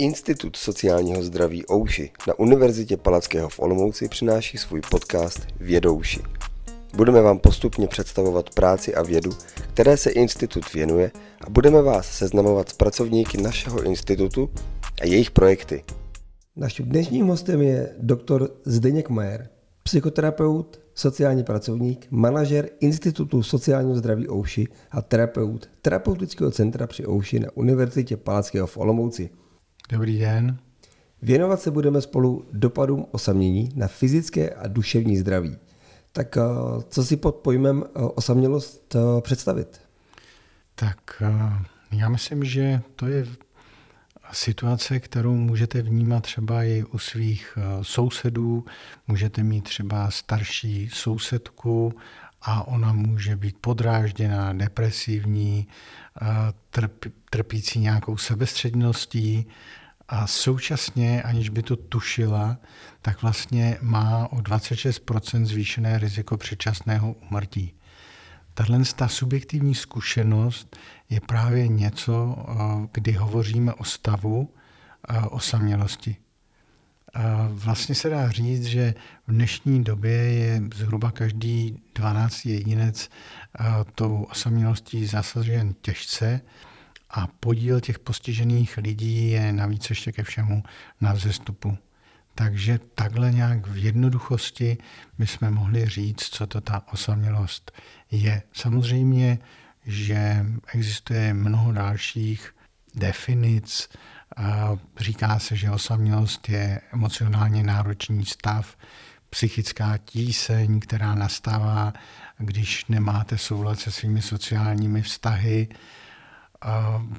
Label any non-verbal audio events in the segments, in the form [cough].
Institut sociálního zdraví Ouši na Univerzitě Palackého v Olomouci přináší svůj podcast Vědouši. Budeme vám postupně představovat práci a vědu, které se institut věnuje a budeme vás seznamovat s pracovníky našeho institutu a jejich projekty. Naším dnešním hostem je doktor Zdeněk Majer, psychoterapeut, sociální pracovník, manažer Institutu sociálního zdraví Ouši a terapeut Terapeutického centra při Ouši na Univerzitě Palackého v Olomouci. Dobrý den. Věnovat se budeme spolu dopadům osamění na fyzické a duševní zdraví. Tak eh, co si pod pojmem eh, osamělost eh, představit? Tak já myslím, že to je situace, kterou můžete vnímat třeba i u svých sousedů. Můžete mít třeba starší sousedku a ona může být podrážděná, depresivní, trp, trpící nějakou sebestředností a současně, aniž by to tušila, tak vlastně má o 26% zvýšené riziko předčasného umrtí. Tahle ta subjektivní zkušenost je právě něco, kdy hovoříme o stavu osamělosti. Vlastně se dá říct, že v dnešní době je zhruba každý 12 jedinec tou osamělostí zasažen těžce a podíl těch postižených lidí je navíc ještě ke všemu na vzestupu. Takže takhle nějak v jednoduchosti bychom mohli říct, co to ta osamělost je. Samozřejmě, že existuje mnoho dalších definic. Říká se, že osamělost je emocionálně náročný stav, psychická tíseň, která nastává, když nemáte soulad se svými sociálními vztahy,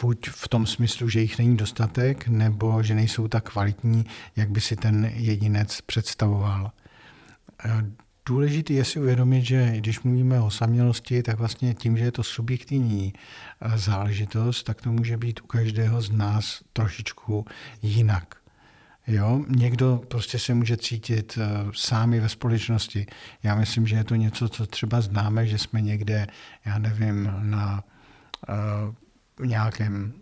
buď v tom smyslu, že jich není dostatek, nebo že nejsou tak kvalitní, jak by si ten jedinec představoval. Důležité je si uvědomit, že když mluvíme o samělosti, tak vlastně tím, že je to subjektivní záležitost, tak to může být u každého z nás trošičku jinak. Jo? Někdo prostě se může cítit sám ve společnosti. Já myslím, že je to něco, co třeba známe, že jsme někde, já nevím, na nějakém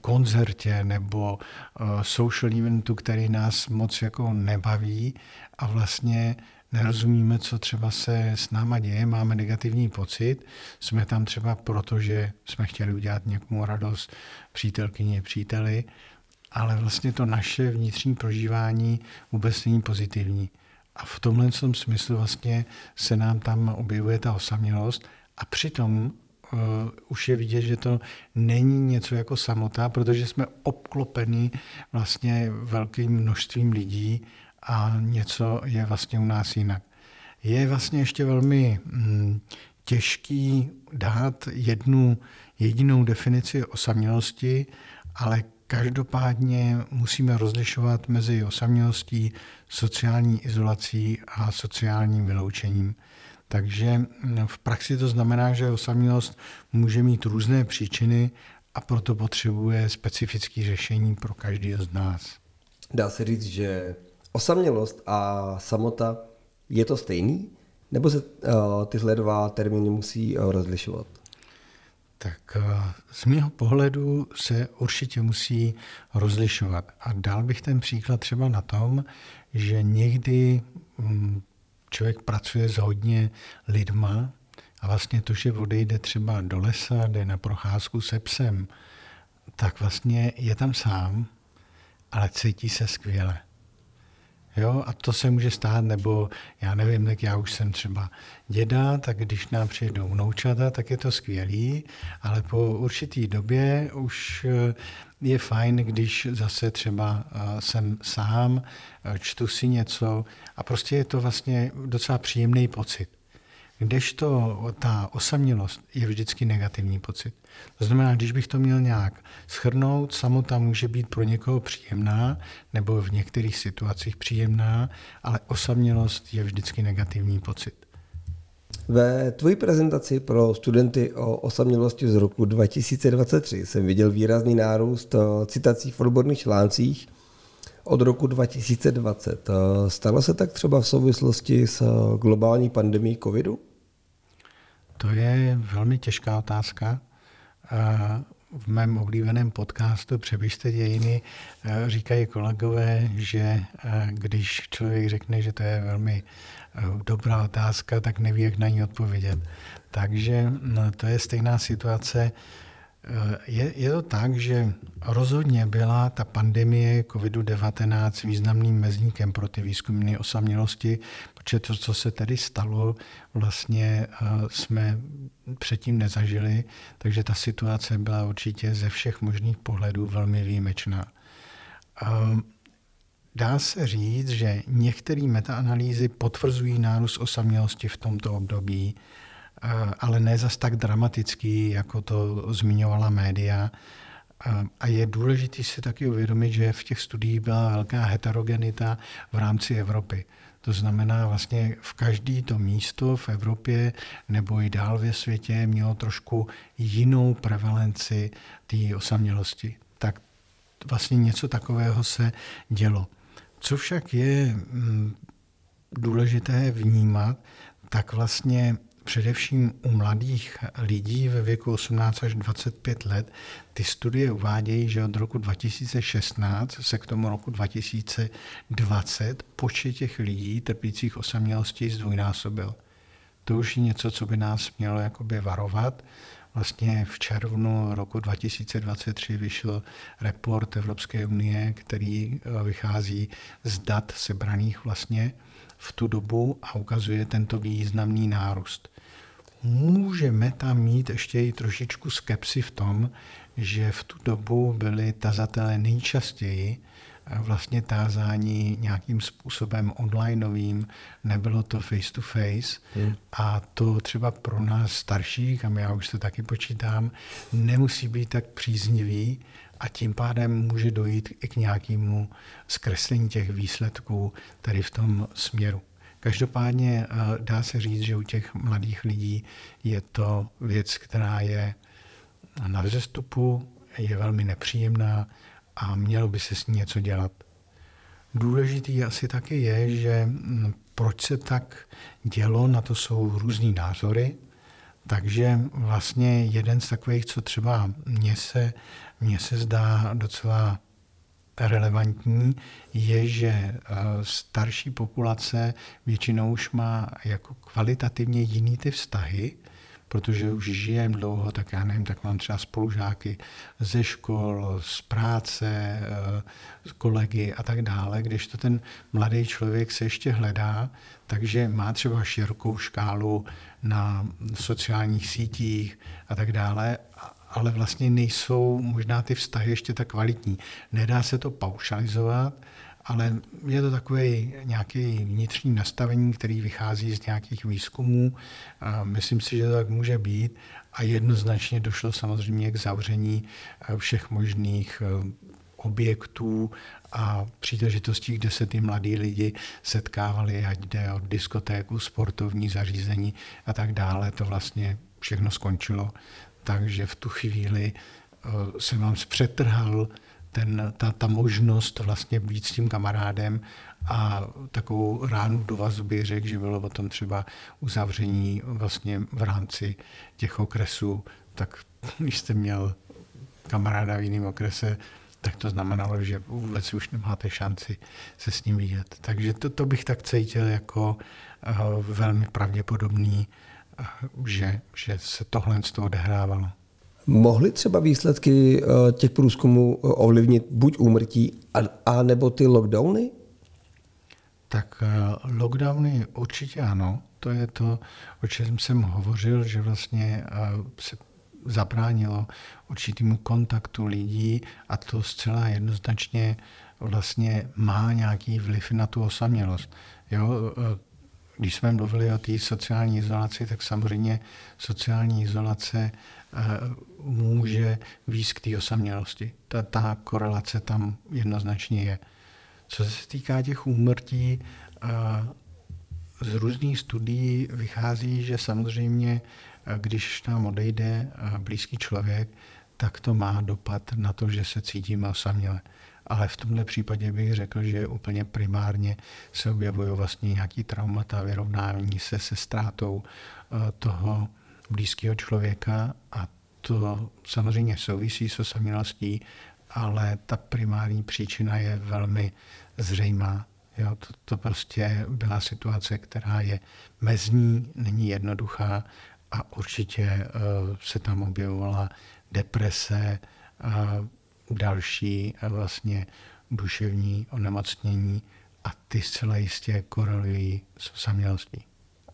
koncertě nebo eh, social eventu, který nás moc jako nebaví a vlastně nerozumíme, co třeba se s náma děje, máme negativní pocit, jsme tam třeba proto, že jsme chtěli udělat někomu radost přítelkyni, příteli, ale vlastně to naše vnitřní prožívání vůbec není pozitivní. A v tomhle smyslu vlastně se nám tam objevuje ta osamělost a přitom uh, už je vidět, že to není něco jako samota, protože jsme obklopeni vlastně velkým množstvím lidí a něco je vlastně u nás jinak. Je vlastně ještě velmi mm, těžký dát jednu jedinou definici osamělosti, ale každopádně musíme rozlišovat mezi osamělostí, sociální izolací a sociálním vyloučením. Takže mm, v praxi to znamená, že osamělost může mít různé příčiny a proto potřebuje specifické řešení pro každý z nás. Dá se říct, že osamělost a samota je to stejný? Nebo se uh, tyhle dva termíny musí uh, rozlišovat? Tak uh, z mého pohledu se určitě musí rozlišovat. A dal bych ten příklad třeba na tom, že někdy um, člověk pracuje s hodně lidma a vlastně to, že odejde třeba do lesa, jde na procházku se psem, tak vlastně je tam sám, ale cítí se skvěle. Jo, a to se může stát, nebo já nevím, tak já už jsem třeba děda, tak když nám přijedou vnoučata, tak je to skvělý, ale po určitý době už eh, je fajn, když zase třeba eh, jsem sám, eh, čtu si něco a prostě je to vlastně docela příjemný pocit. Kdežto ta osamělost je vždycky negativní pocit. To znamená, když bych to měl nějak schrnout, samota může být pro někoho příjemná nebo v některých situacích příjemná, ale osamělost je vždycky negativní pocit. Ve tvojí prezentaci pro studenty o osamělosti z roku 2023 jsem viděl výrazný nárůst citací v odborných článcích od roku 2020. Stalo se tak třeba v souvislosti s globální pandemí covidu? To je velmi těžká otázka. v mém oblíbeném podcastu Přebyšte dějiny říkají kolegové, že když člověk řekne, že to je velmi dobrá otázka, tak neví, jak na ní odpovědět. Takže to je stejná situace je, je to tak, že rozhodně byla ta pandemie COVID-19 významným mezníkem pro ty výzkumné osamělosti, protože to, co se tedy stalo, vlastně eh, jsme předtím nezažili, takže ta situace byla určitě ze všech možných pohledů velmi výjimečná. Eh, dá se říct, že některé metaanalýzy potvrzují nárůst osamělosti v tomto období, ale ne zas tak dramatický, jako to zmiňovala média. A je důležité si taky uvědomit, že v těch studiích byla velká heterogenita v rámci Evropy. To znamená, vlastně v každý to místo v Evropě nebo i dál ve světě mělo trošku jinou prevalenci té osamělosti. Tak vlastně něco takového se dělo. Co však je mm, důležité vnímat, tak vlastně především u mladých lidí ve věku 18 až 25 let, ty studie uvádějí, že od roku 2016 se k tomu roku 2020 počet těch lidí trpících osamělostí zdvojnásobil. To už je něco, co by nás mělo jakoby varovat. Vlastně v červnu roku 2023 vyšel report Evropské unie, který eh, vychází z dat sebraných vlastně v tu dobu a ukazuje tento významný nárůst. Můžeme tam mít ještě i trošičku skepsy v tom, že v tu dobu byli tazatelé nejčastěji vlastně tázání nějakým způsobem onlineovým, nebylo to face to face hmm. a to třeba pro nás starších, a já už to taky počítám, nemusí být tak příznivý a tím pádem může dojít i k nějakému zkreslení těch výsledků tady v tom směru. Každopádně eh, dá se říct, že u těch mladých lidí je to věc, která je na vzestupu, je velmi nepříjemná a mělo by se s ní něco dělat. Důležitý asi taky je, že hm, proč se tak dělo, na to jsou různý názory. Takže vlastně jeden z takových, co třeba mně se, mně se zdá docela relevantní, je, že eh, starší populace většinou už má jako kvalitativně jiný ty vztahy, protože už žijem dlouho, tak já nevím, tak mám třeba spolužáky ze škol, z práce, eh, z kolegy a tak dále, když to ten mladý člověk se ještě hledá, takže má třeba širokou škálu na sociálních sítích a tak dále ale vlastně nejsou možná ty vztahy ještě tak kvalitní. Nedá se to paušalizovat, ale je to takové nějaké vnitřní nastavení, který vychází z nějakých výzkumů. A myslím si, že to tak může být. A jednoznačně došlo samozřejmě k zavření eh, všech možných eh, objektů a příležitostí, kde se ty mladí lidi setkávali, ať jde o diskotéku, sportovní zařízení a tak dále. To vlastně všechno skončilo takže v tu chvíli eh, se vám zpřetrhal ten, ta, ta možnost vlastně být s tím kamarádem a takovou ránu do vazby řekl, že bylo o tom třeba uzavření vlastně v rámci těch okresů, tak když jste měl kamaráda v jiném okrese, tak to znamenalo, že vůbec už nemáte šanci se s ním vidět. Takže to, to bych tak cítil jako uh, velmi pravděpodobný že, že se tohle z toho odehrávalo. Mohly třeba výsledky eh, těch průzkumů eh, ovlivnit buď úmrtí, a, a nebo ty lockdowny? Tak eh, lockdowny určitě ano. To je to, o čem jsem hovořil, že vlastně se zabránilo určitému kontaktu lidí a to zcela jednoznačně vlastně má nějaký vliv na tu osamělost. Jo, když jsme mluvili o té sociální izolaci, tak samozřejmě sociální izolace eh, může víc k té osamělosti. Ta, ta korelace tam jednoznačně je. Co se týká těch úmrtí, eh, z různých studií vychází, že samozřejmě, eh, když nám odejde blízký člověk, tak to má dopad na to, že se cítíme osaměle ale v tomhle případě bych řekl, že úplně primárně se objevují vlastně nějaký traumata, vyrovnání se se ztrátou eh, toho blízkého člověka a to samozřejmě souvisí s osamělostí, ale ta primární příčina je velmi zřejmá. Jo, to, to prostě byla situace, která je mezní, není jednoduchá a určitě uh, se tam objevovala deprese a další a vlastně duševní onemocnění a ty zcela jistě korelují s osamělostí.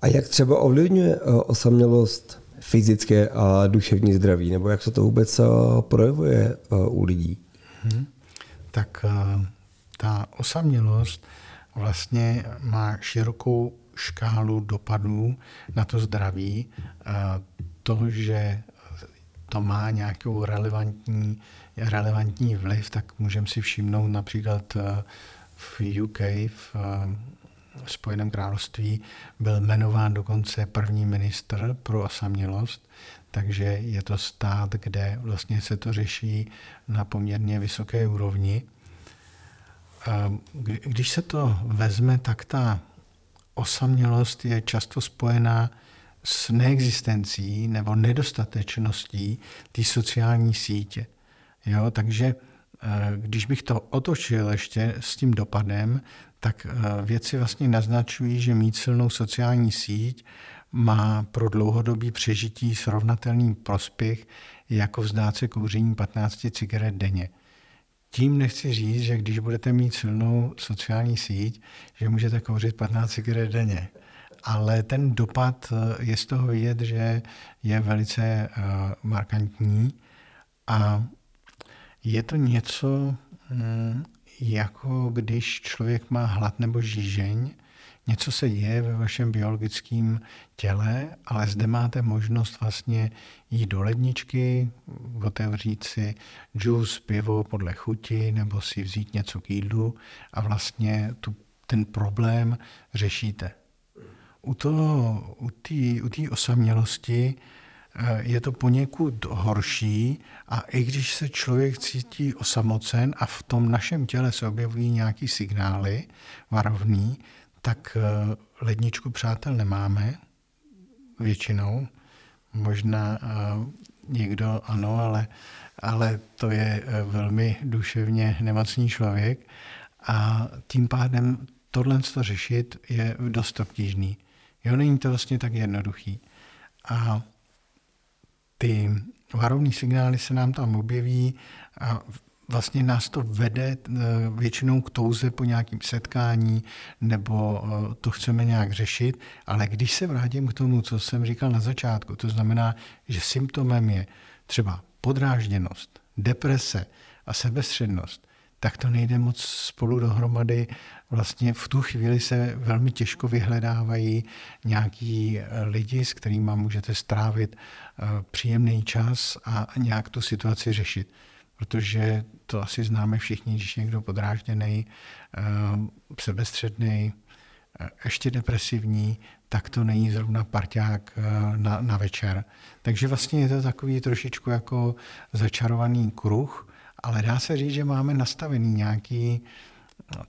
A jak třeba ovlivňuje uh, osamělost fyzické a duševní zdraví, nebo jak se to vůbec uh, projevuje u lidí? Hmm. Tak ta osamělost vlastně má širokou škálu dopadů na to zdraví. To, že to má nějakou relevantní, relevantní vliv, tak můžeme si všimnout například eh, v UK, v Spojeném království, byl jmenován dokonce první minister pro osamělost, takže je to stát, kde vlastně se to řeší na poměrně vysoké úrovni. Když se to vezme, tak ta osamělost je často spojená s neexistencí nebo nedostatečností té sociální sítě. Jo, takže eh, když bych to otočil ještě s tím dopadem, tak eh, věci vlastně naznačují, že mít silnou sociální síť má pro dlouhodobý přežití srovnatelný prospěch jako vzdát se kouření 15 cigaret denně. Tím nechci říct, že když budete mít silnou sociální síť, že můžete kouřit 15 cigaret denně. Ale ten dopad eh, je z toho vidět, že je velice uh, markantní a je to něco um, jako když člověk má hlad nebo žížeň, něco se děje ve vašem biologickém těle, ale zde máte možnost vlastně jít do ledničky, otevřít si džus, pivo podle chuti, nebo si vzít něco k jídlu a vlastně tu, ten problém řešíte. U té u u osamělosti eh, je to poněkud horší a i když se člověk cítí osamocen a v tom našem těle se objevují nějaký signály varovný, tak eh, ledničku přátel nemáme většinou. Možná eh, někdo ano, ale, ale to je velmi duševně nemocný člověk a tím pádem tohle to řešit je dost obtížný. Jo, není to vlastně tak jednoduchý. A ty varovní signály se nám tam objeví a vlastně nás to vede eh, většinou k touze po nějakém setkání nebo eh, to chceme nějak řešit, ale když se vrátím k tomu, co jsem říkal na začátku, to znamená, že symptomem je třeba podrážděnost, deprese a sebestřednost, tak to nejde moc spolu dohromady. Vlastně v tu chvíli se velmi těžko vyhledávají nějaký eh, lidi, s kterými můžete strávit příjemný čas a nějak tu situaci řešit protože to asi známe všichni, když někdo podrážděný, eh, sebestředný, eh, ještě depresivní, tak to není zrovna parťák eh, na, na večer. Takže vlastně je to takový trošičku jako začarovaný kruh, ale dá se říct, že máme nastavený nějaký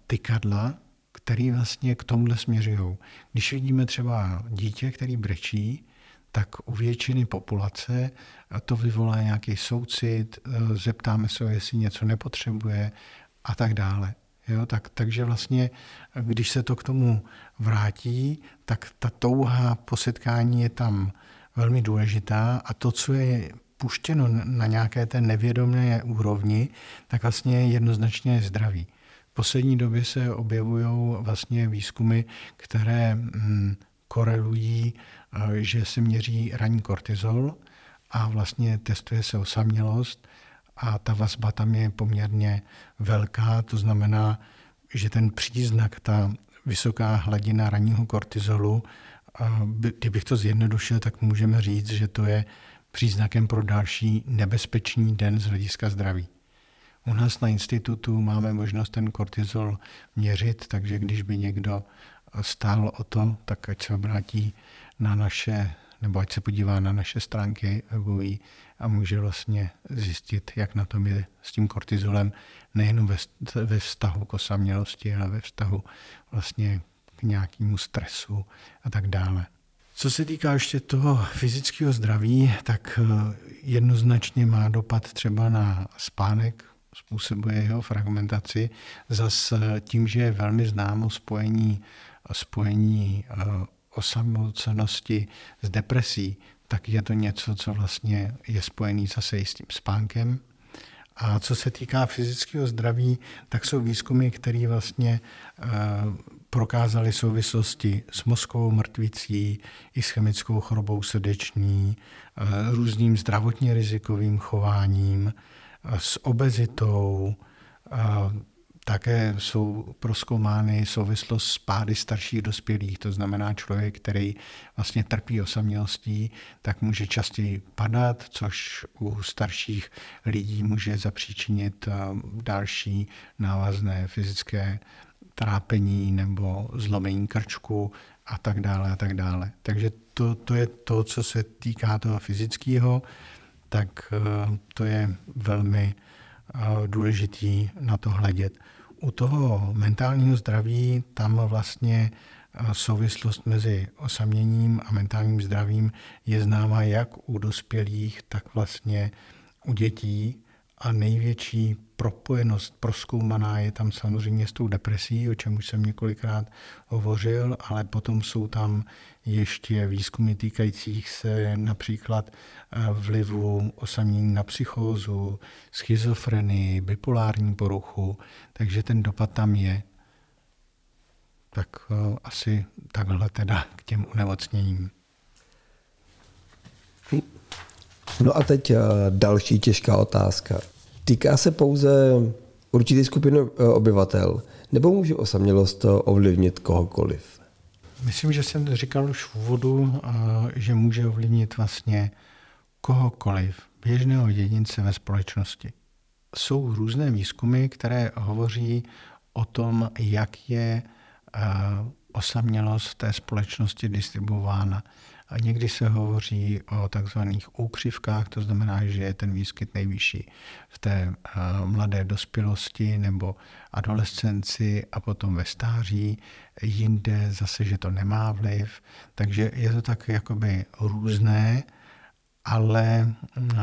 tykadla, který vlastně k tomuhle směřují. Když vidíme třeba dítě, který brečí, tak u většiny populace to vyvolá nějaký soucit, eh, zeptáme se, jestli něco nepotřebuje a tak dále. Jo, tak, takže vlastně, když se to k tomu vrátí, tak ta touha po setkání je tam velmi důležitá a to, co je puštěno na nějaké té nevědomé úrovni, tak vlastně je jednoznačně zdraví. V poslední době se objevují vlastně výzkumy, které hm, korelují že se měří ranní kortizol a vlastně testuje se osamělost a ta vazba tam je poměrně velká, to znamená, že ten příznak, ta vysoká hladina ranního kortizolu, kdybych to zjednodušil, tak můžeme říct, že to je příznakem pro další nebezpečný den z hlediska zdraví. U nás na institutu máme možnost ten kortizol měřit, takže když by někdo stál o to, tak ať se obrátí na naše, nebo ať se podívá na naše stránky webové a může vlastně zjistit, jak na tom je s tím kortizolem, nejen ve, ve vztahu k osamělosti, ale ve vztahu vlastně k nějakému stresu a tak dále. Co se týká ještě toho fyzického zdraví, tak eh, jednoznačně má dopad třeba na spánek, způsobuje jeho fragmentaci. Zase tím, že je velmi známo spojení, spojení eh, osamocenosti s depresí, tak je to něco, co vlastně je spojený zase i s tím spánkem. A co se týká fyzického zdraví, tak jsou výzkumy, které vlastně eh, prokázaly souvislosti s mozkovou mrtvicí i s chemickou chorobou srdeční, eh, různým zdravotně rizikovým chováním, eh, s obezitou, také jsou proskoumány souvislost s pády starších dospělých, to znamená člověk, který vlastně trpí osamělostí, tak může častěji padat, což u starších lidí může zapříčinit další návazné fyzické trápení nebo zlomení krčku a tak dále a tak dále. Takže to, to je to, co se týká toho fyzického, tak eh, to je velmi eh, důležitý na to hledět. U toho mentálního zdraví tam vlastně eh, souvislost mezi osaměním a mentálním zdravím je známa jak u dospělých, tak vlastně u dětí a největší propojenost proskoumaná je tam samozřejmě s tou depresí, o čem už jsem několikrát hovořil, ale potom jsou tam ještě výzkumy týkajících se například eh, vlivu osamění na psychózu, schizofrenii, bipolární poruchu, takže ten dopad tam je. Tak eh, asi takhle teda k těm onemocněním. No a teď eh, další těžká otázka. Týká se pouze určitý skupiny obyvatel, nebo může osamělost ovlivnit kohokoliv? Myslím, že jsem říkal už v úvodu, eh, že může ovlivnit vlastně kohokoliv, běžného jedince ve společnosti. Jsou různé výzkumy, které hovoří o tom, jak je eh, osamělost v té společnosti distribuována. A někdy se hovoří o takzvaných úkřivkách, to znamená, že je ten výskyt nejvyšší v té uh, mladé dospělosti nebo adolescenci a potom ve stáří. Jinde zase, že to nemá vliv. Takže je to tak jakoby různé, ale uh,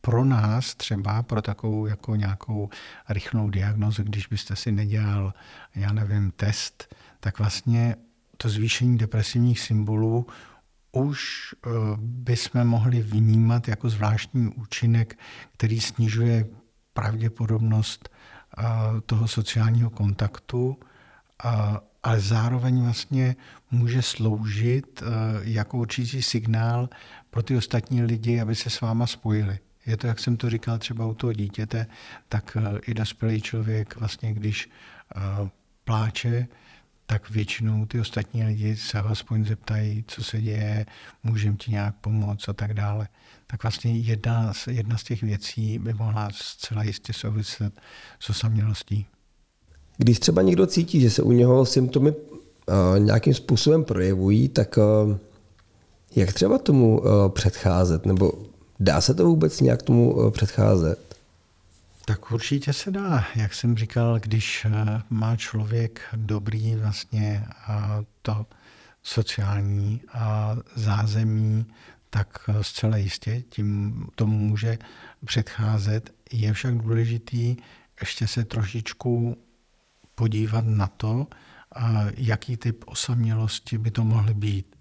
pro nás třeba, pro takovou jako nějakou rychlou diagnozu, když byste si nedělal, já nevím, test, tak vlastně to zvýšení depresivních symbolů už eh, bychom mohli vnímat jako zvláštní účinek, který snižuje pravděpodobnost eh, toho sociálního kontaktu, ale zároveň vlastně může sloužit eh, jako určitý signál pro ty ostatní lidi, aby se s váma spojili. Je to, jak jsem to říkal třeba u toho dítěte, tak i dospělý člověk vlastně, když pláče, tak většinou ty ostatní lidi se aspoň zeptají, co se děje, můžeme ti nějak pomoct a tak dále. Tak vlastně jedna, jedna z těch věcí by mohla zcela jistě souviset s osamělostí. Když třeba někdo cítí, že se u něho symptomy uh, nějakým způsobem projevují, tak uh, jak třeba tomu uh, předcházet? Nebo dá se to vůbec nějak tomu předcházet? Tak určitě se dá. Jak jsem říkal, když eh, má člověk dobrý vlastně to sociální zázemí, tak eh, zcela jistě tím tomu může předcházet. Je však důležitý ještě se trošičku podívat na to, jaký typ osamělosti by to mohly být.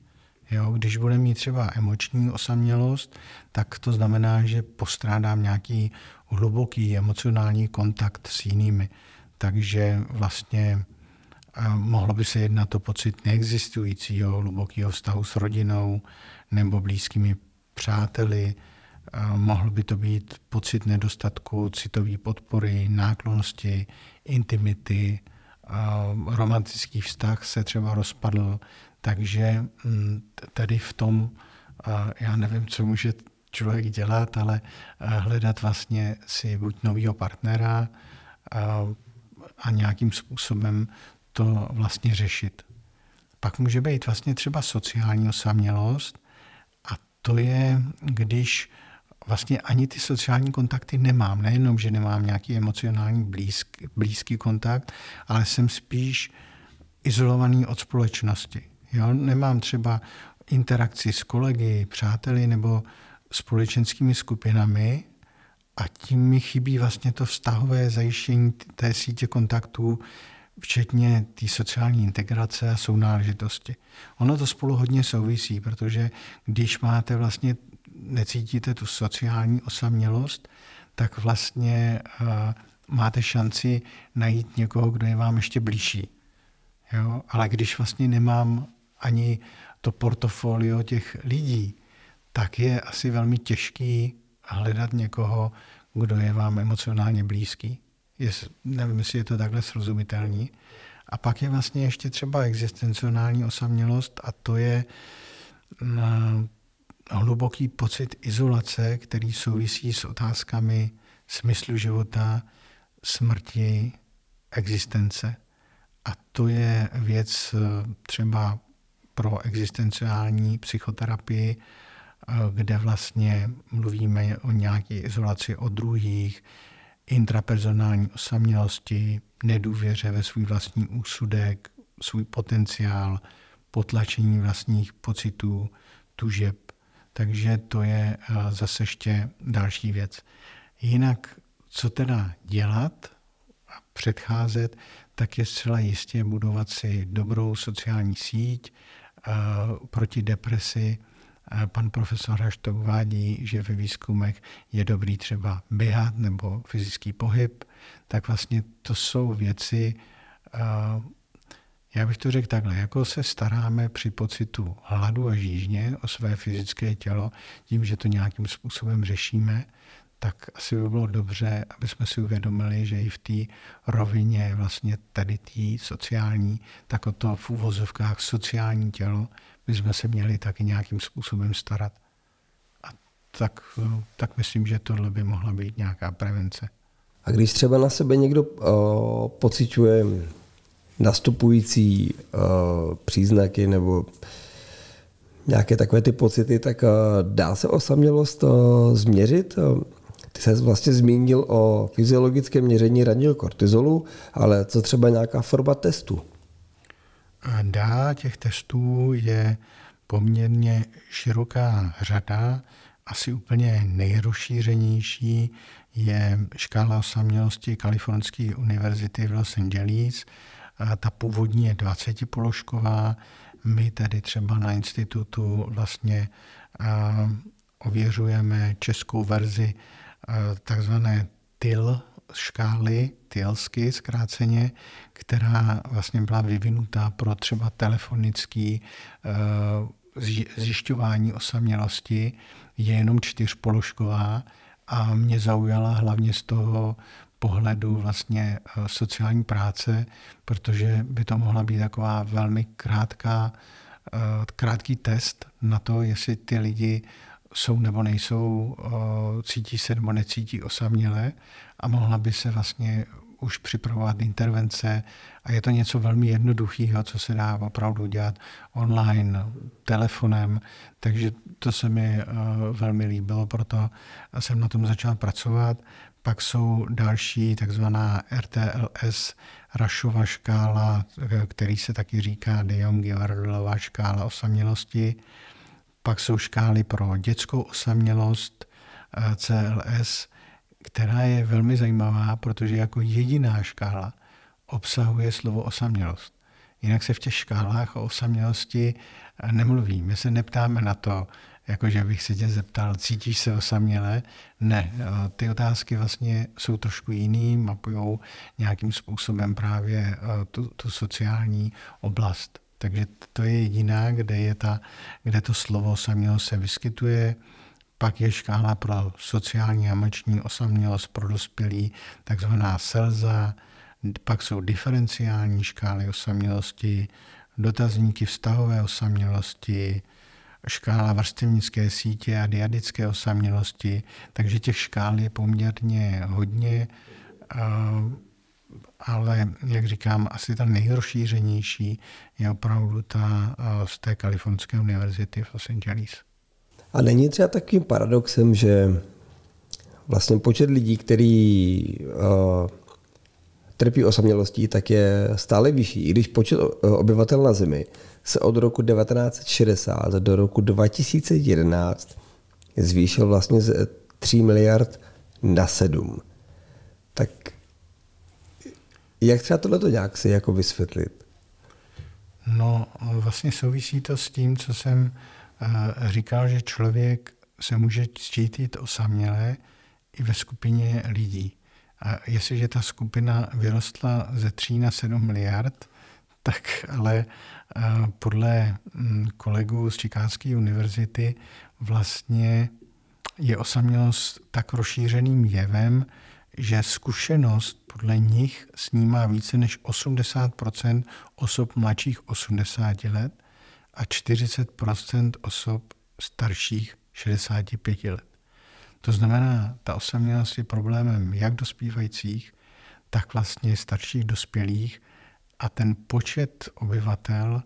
Jo, když bude mít třeba emoční osamělost, tak to znamená, že postrádám nějaký hluboký emocionální kontakt s jinými. Takže vlastně eh, mohlo by se jednat o pocit neexistujícího hlubokého vztahu s rodinou nebo blízkými přáteli. Eh, mohl by to být pocit nedostatku citové podpory, náklonosti, intimity, eh, romantický vztah se třeba rozpadl, takže hm, tady v tom, já nevím, co může člověk dělat, ale hledat vlastně si buď nového partnera a, a nějakým způsobem to vlastně řešit. Pak může být vlastně třeba sociální osamělost a to je, když vlastně ani ty sociální kontakty nemám. Nejenom, že nemám nějaký emocionální blízký, blízký kontakt, ale jsem spíš izolovaný od společnosti. Jo? Nemám třeba interakci s kolegy, přáteli nebo společenskými skupinami a tím mi chybí vlastně to vztahové zajištění té sítě kontaktů, včetně té sociální integrace a sounáležitosti. Ono to spolu hodně souvisí, protože když máte vlastně, necítíte tu sociální osamělost, tak vlastně uh, máte šanci najít někoho, kdo je vám ještě blížší. Jo? Ale když vlastně nemám ani to portfolio těch lidí, tak je asi velmi těžký hledat někoho, kdo je vám emocionálně blízký. Je, nevím, jestli je to takhle srozumitelný. A pak je vlastně ještě třeba existenciální osamělost a to je mm, hluboký pocit izolace, který souvisí s otázkami smyslu života, smrti, existence. A to je věc eh, třeba pro existenciální psychoterapii, eh, kde vlastně mluvíme o nějaké izolaci od druhých, intrapersonální osamělosti, nedůvěře ve svůj vlastní úsudek, svůj potenciál, potlačení vlastních pocitů, tužeb. Takže to je eh, zase ještě další věc. Jinak, co teda dělat a předcházet, tak je zcela jistě budovat si dobrou sociální síť proti depresi. Eh, pan profesor Hašto uvádí, že ve výzkumech je dobrý třeba běhat nebo fyzický pohyb, tak vlastně to jsou věci, eh, já bych to řekl takhle, jako se staráme při pocitu hladu a žížně o své fyzické tělo, tím, že to nějakým způsobem řešíme, tak asi by bylo dobře, aby jsme si uvědomili, že i v té rovině vlastně tady té sociální, tak o to v úvozovkách sociální tělo bychom se měli taky nějakým způsobem starat. A tak, tak myslím, že tohle by mohla být nějaká prevence. A když třeba na sebe někdo uh, pociťuje nastupující uh, příznaky nebo nějaké takové ty pocity, tak uh, dá se osamělost uh, změřit? Uh, ty se vlastně zmínil o fyziologickém měření ranního kortizolu, ale co třeba nějaká forma testu? Dá, těch testů je poměrně široká řada. Asi úplně nejrozšířenější je škála osamělosti Kalifornské univerzity v Los Angeles. Ta původní je 20 položková. My tady třeba na institutu vlastně ověřujeme českou verzi takzvané TIL škály, TILsky zkráceně, která vlastně byla vyvinutá pro třeba telefonický eh, zjišťování osamělosti, je jenom čtyřpoložková a mě zaujala hlavně z toho pohledu vlastně eh, sociální práce, protože by to mohla být taková velmi krátká, krátký test na to, jestli ty lidi jsou nebo nejsou, cítí se nebo necítí osaměle a mohla by se vlastně už připravovat intervence a je to něco velmi jednoduchého, co se dá opravdu dělat online, telefonem, takže to se mi velmi líbilo, proto jsem na tom začal pracovat. Pak jsou další takzvaná RTLS, Rašova škála, který se taky říká De Jongiová škála osamělosti. Pak jsou škály pro dětskou osamělost eh, CLS, která je velmi zajímavá, protože jako jediná škála obsahuje slovo osamělost. Jinak se v těch škálách o osamělosti eh, nemluví. My se neptáme na to, jakože bych se tě zeptal, cítíš se osaměle? Ne, eh, ty otázky vlastně jsou trošku jiný, mapují nějakým způsobem právě tu, tu sociální oblast. Takže to je jediná, kde, je ta, kde to slovo osamělost se vyskytuje. Pak je škála pro sociální a moční osamělost pro dospělí, takzvaná selza. Pak jsou diferenciální škály osamělosti, dotazníky vztahové osamělosti, škála vrstevnické sítě a diadické osamělosti. Takže těch škál je poměrně hodně ale jak říkám, asi ta nejrozšířenější je opravdu ta z té Kalifornské univerzity v Los Angeles. A není třeba takovým paradoxem, že vlastně počet lidí, který uh, trpí osamělostí, tak je stále vyšší, i když počet obyvatel na Zemi se od roku 1960 do roku 2011 zvýšil vlastně z 3 miliard na 7. Tak jak třeba tohle nějak si jako vysvětlit? No, vlastně souvisí to s tím, co jsem uh, říkal, že člověk se může cítit osamělé i ve skupině lidí. A jestliže ta skupina vyrostla ze 3 na 7 miliard, tak ale uh, podle um, kolegů z Čikánské univerzity vlastně je osamělost tak rozšířeným jevem, že zkušenost podle nich snímá více než 80% osob mladších 80 let a 40% osob starších 65 let. To znamená, ta osamělost je problémem jak dospívajících, tak vlastně starších dospělých a ten počet obyvatel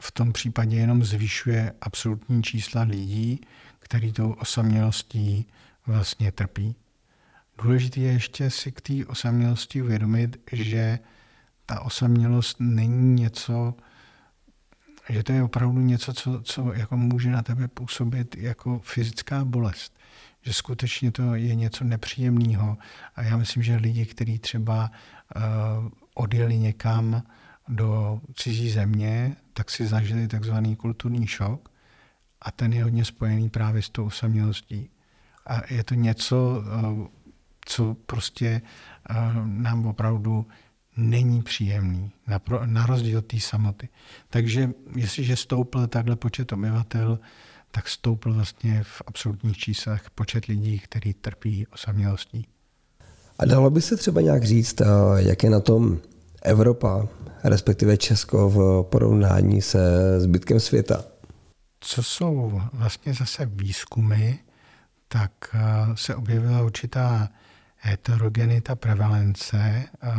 v tom případě jenom zvyšuje absolutní čísla lidí, který tou osamělostí vlastně trpí. Důležité je ještě si k té osamělosti uvědomit, že ta osamělost není něco, že to je opravdu něco, co, co jako může na tebe působit jako fyzická bolest. Že skutečně to je něco nepříjemného. A já myslím, že lidi, kteří třeba uh, odjeli někam do cizí země, tak si zažili takzvaný kulturní šok a ten je hodně spojený právě s tou osamělostí. A je to něco, uh, co prostě uh, nám opravdu není příjemný, na rozdíl od té samoty. Takže jestliže stoupl takhle počet obyvatel, tak stoupl vlastně v absolutních číslech počet lidí, kteří trpí osamělostí. A dalo by se třeba nějak říct, eh, jak je na tom Evropa, respektive Česko v porovnání se zbytkem světa? Co jsou vlastně zase výzkumy, tak eh, se objevila určitá heterogenita prevalence eh,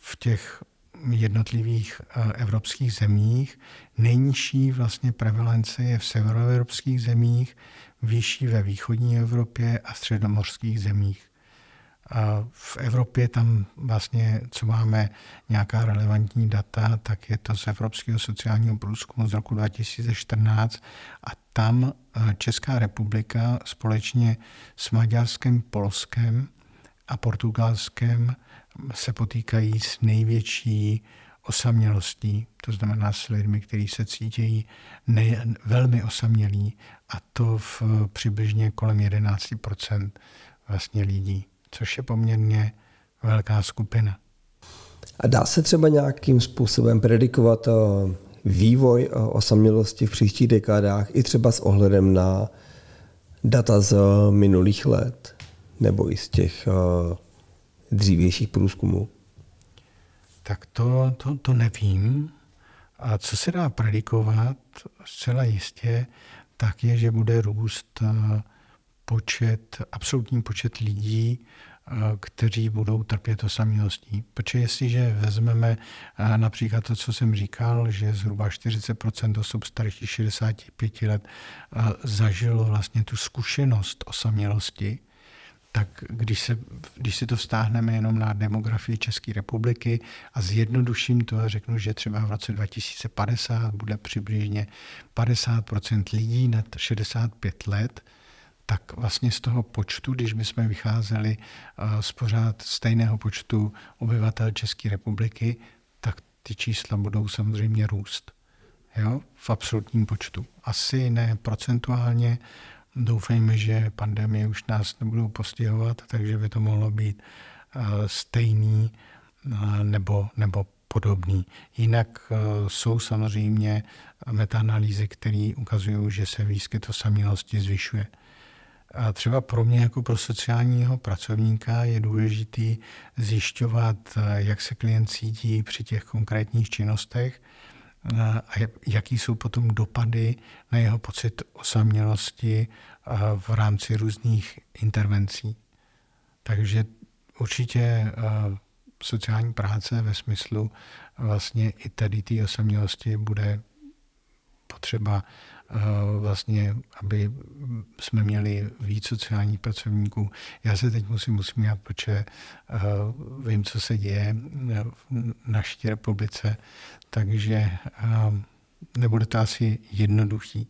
v těch jednotlivých eh, evropských zemích. Nejnižší vlastně prevalence je v severoevropských zemích, vyšší ve východní Evropě a středomořských zemích. V Evropě tam vlastně, co máme nějaká relevantní data, tak je to z Evropského sociálního průzkumu z roku 2014 a tam eh, Česká republika společně s Maďarskem, Polskem a Portugalskem se potýkají s největší osamělostí, to znamená s lidmi, kteří se cítí ne, velmi osamělí a to v přibližně kolem 11% vlastně lidí, což je poměrně velká skupina. A dá se třeba nějakým způsobem predikovat eh, vývoj eh, osamělosti v příštích dekádách i třeba s ohledem na data z minulých let nebo i z těch eh, dřívějších průzkumů? Tak to, to, to nevím. A co se dá predikovat zcela jistě, tak je, že bude růst eh, počet, absolutní počet lidí, eh, kteří budou trpět osamělostí. Protože jestliže vezmeme například to, co jsem říkal, že zhruba 40% osob starších 65 let zažilo vlastně tu zkušenost osamělosti, tak když, se, když si to vztáhneme jenom na demografii České republiky a zjednoduším to a řeknu, že třeba v roce 2050 bude přibližně 50% lidí nad 65 let, tak vlastně z toho počtu, když my jsme vycházeli eh, z pořád stejného počtu obyvatel České republiky, tak ty čísla budou samozřejmě růst. Jo? V absolutním počtu. Asi ne procentuálně, Doufejme, že pandemie už nás nebudou postihovat, takže by to mohlo být eh, stejný eh, nebo, nebo podobný. Jinak eh, jsou samozřejmě metaanalýzy, které ukazují, že se výskyt osamělosti zvyšuje. A třeba pro mě jako pro sociálního pracovníka je důležitý zjišťovat, jak se klient cítí při těch konkrétních činnostech a jaký jsou potom dopady na jeho pocit osamělosti v rámci různých intervencí. Takže určitě sociální práce ve smyslu vlastně i tady té osamělosti bude potřeba vlastně, aby jsme měli víc sociálních pracovníků. Já se teď musím usmívat, protože vím, co se děje v naší republice, takže nebude to asi jednoduchý.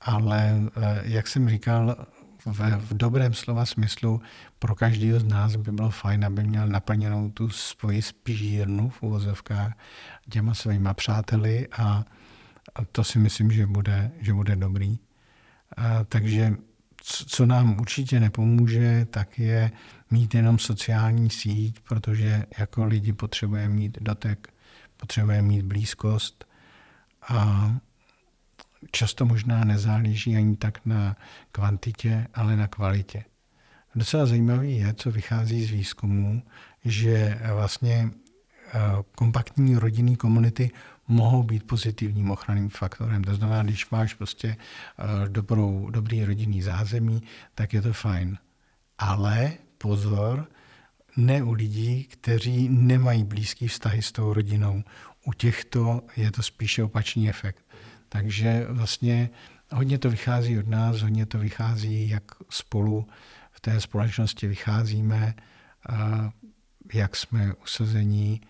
Ale jak jsem říkal, v, v dobrém slova smyslu pro každého z nás by bylo fajn, aby měl naplněnou tu svoji spižírnu v uvozovkách těma svýma přáteli a, a to si myslím, že bude, že bude dobrý. A, takže co nám určitě nepomůže, tak je mít jenom sociální síť, protože jako lidi potřebujeme mít dotek, potřebujeme mít blízkost a často možná nezáleží ani tak na kvantitě, ale na kvalitě. Docela zajímavý je, co vychází z výzkumu, že vlastně kompaktní rodinné komunity mohou být pozitivním ochranným faktorem. To znamená, když máš prostě eh, dobrou, dobrý rodinný zázemí, tak je to fajn. Ale pozor, ne u lidí, kteří nemají blízký vztahy s tou rodinou. U těchto je to spíše opačný efekt. Takže vlastně hodně to vychází od nás, hodně to vychází, jak spolu v té společnosti vycházíme, a jak jsme usazení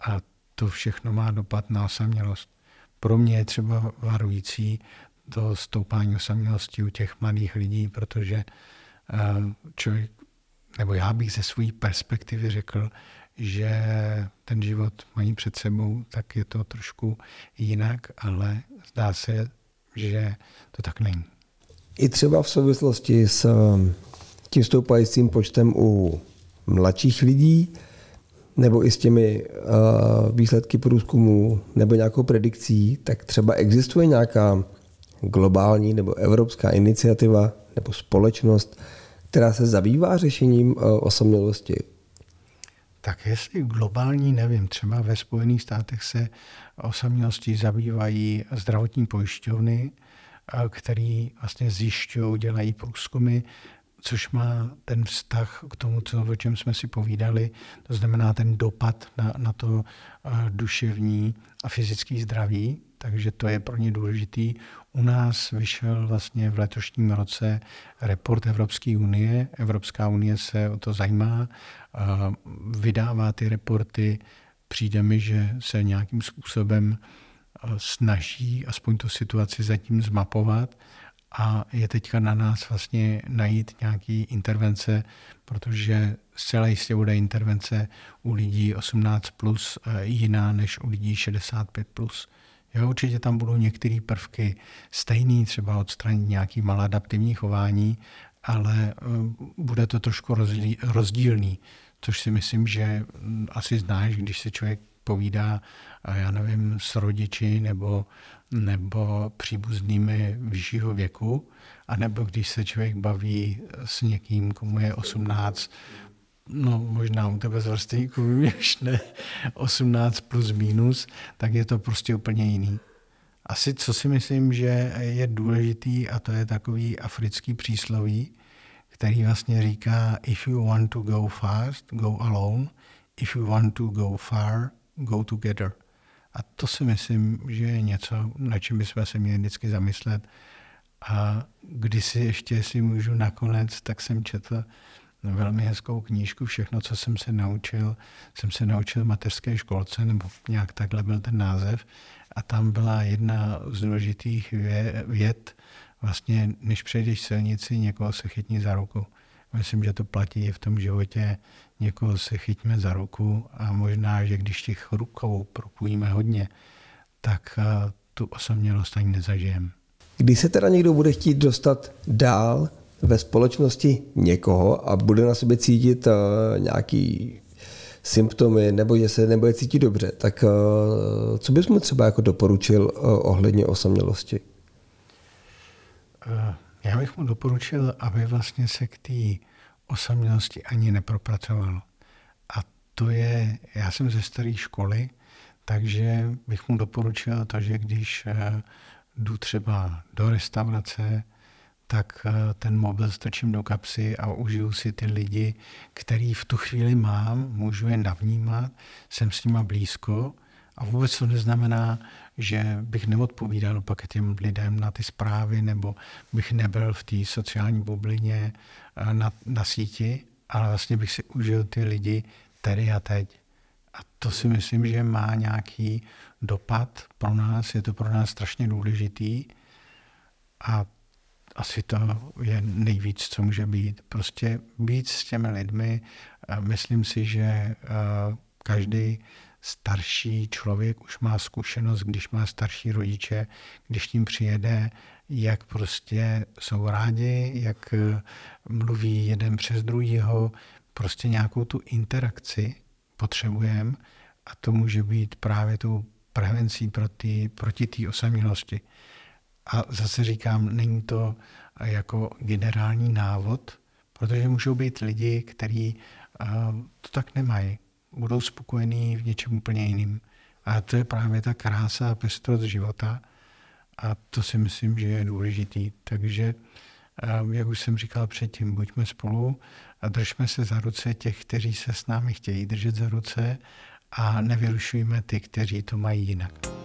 a to všechno má dopad na osamělost. Pro mě je třeba varující to stoupání osamělosti u těch mladých lidí, protože člověk, nebo já bych ze své perspektivy řekl, že ten život mají před sebou, tak je to trošku jinak, ale zdá se, že to tak není. I třeba v souvislosti s um, tím stoupajícím počtem u mladších lidí, nebo i s těmi uh, výsledky průzkumu nebo nějakou predikcí, tak třeba existuje nějaká globální nebo evropská iniciativa nebo společnost, která se zabývá řešením uh, osamělosti? Tak jestli globální, nevím, třeba ve Spojených státech se osamělostí zabývají zdravotní pojišťovny, který vlastně zjišťují, dělají průzkumy, což má ten vztah k tomu, co, o čem jsme si povídali, to znamená ten dopad na, na to duševní a fyzické zdraví, takže to je pro ně důležitý. U nás vyšel vlastně v letošním roce report Evropské unie. Evropská unie se o to zajímá, vydává ty reporty. Přijde mi, že se nějakým způsobem snaží aspoň tu situaci zatím zmapovat a je teďka na nás vlastně najít nějaký intervence, protože zcela jistě bude intervence u lidí 18 plus jiná než u lidí 65 plus. Jo, určitě tam budou některé prvky stejný, třeba odstranit nějaký maladaptivní chování, ale eh, bude to trošku rozdílný, což si myslím, že hm, asi znáš, když se člověk povídá, já nevím, s rodiči nebo, nebo příbuznými vyššího věku, anebo když se člověk baví s někým, komu je 18, no možná u tebe z vrstevníků víš, [laughs] ne, 18 plus minus, tak je to prostě úplně jiný. Asi co si myslím, že je důležitý, a to je takový africký přísloví, který vlastně říká, if you want to go fast, go alone, if you want to go far, go together. A to si myslím, že je něco, na čem bychom se měli vždycky zamyslet. A když si ještě, si můžu nakonec, tak jsem četl velmi hezkou knížku. Všechno, co jsem se naučil, jsem se naučil v mateřské školce, nebo nějak takhle byl ten název. A tam byla jedna z důležitých věd, vlastně, než přejdeš silnici, někoho se chytni za ruku. Myslím, že to platí i v tom životě. Někoho se chytíme za ruku a možná, že když těch rukou propůjíme hodně, tak eh, tu osamělost ani nezažijeme. Když se teda někdo bude chtít dostat dál ve společnosti někoho a bude na sobě cítit uh, nějaký symptomy nebo že se nebude cítit dobře, tak uh, co bys mu třeba jako doporučil uh, ohledně osamělosti? Já bych mu doporučil, aby vlastně se k té osamělosti ani nepropracoval. A to je, já jsem ze staré školy, takže bych mu doporučil to, že když jdu třeba do restaurace, tak eh, ten mobil strčím do kapsy a užiju si ty lidi, který v tu chvíli mám, můžu je navnímat, jsem s nima blízko A vůbec to neznamená, že bych neodpovídal pak těm lidem na ty zprávy, nebo bych nebyl v té sociální bublině eh, na, na síti, ale vlastně bych si užil ty lidi tady a teď. A to si myslím, že má nějaký dopad pro nás, je to pro nás strašně důležitý a asi to je nejvíc, co může být. Prostě být s těmi lidmi. Myslím si, že eh, každý starší člověk už má zkušenost, když má starší rodiče, když tím přijede, jak prostě jsou rádi, jak eh, mluví jeden přes druhýho, prostě nějakou tu interakci potřebujeme a to může být právě tou prevencí proti, proti té osamělosti. A zase říkám, není to jako generální návod, protože můžou být lidi, kteří to tak nemají. Budou spokojení v něčem úplně jiným. A to je právě ta krása a pestrost života. A to si myslím, že je důležitý. Takže, jak už jsem říkal předtím, buďme spolu a držme se za ruce těch, kteří se s námi chtějí držet za ruce a nevyrušujme ty, kteří to mají jinak.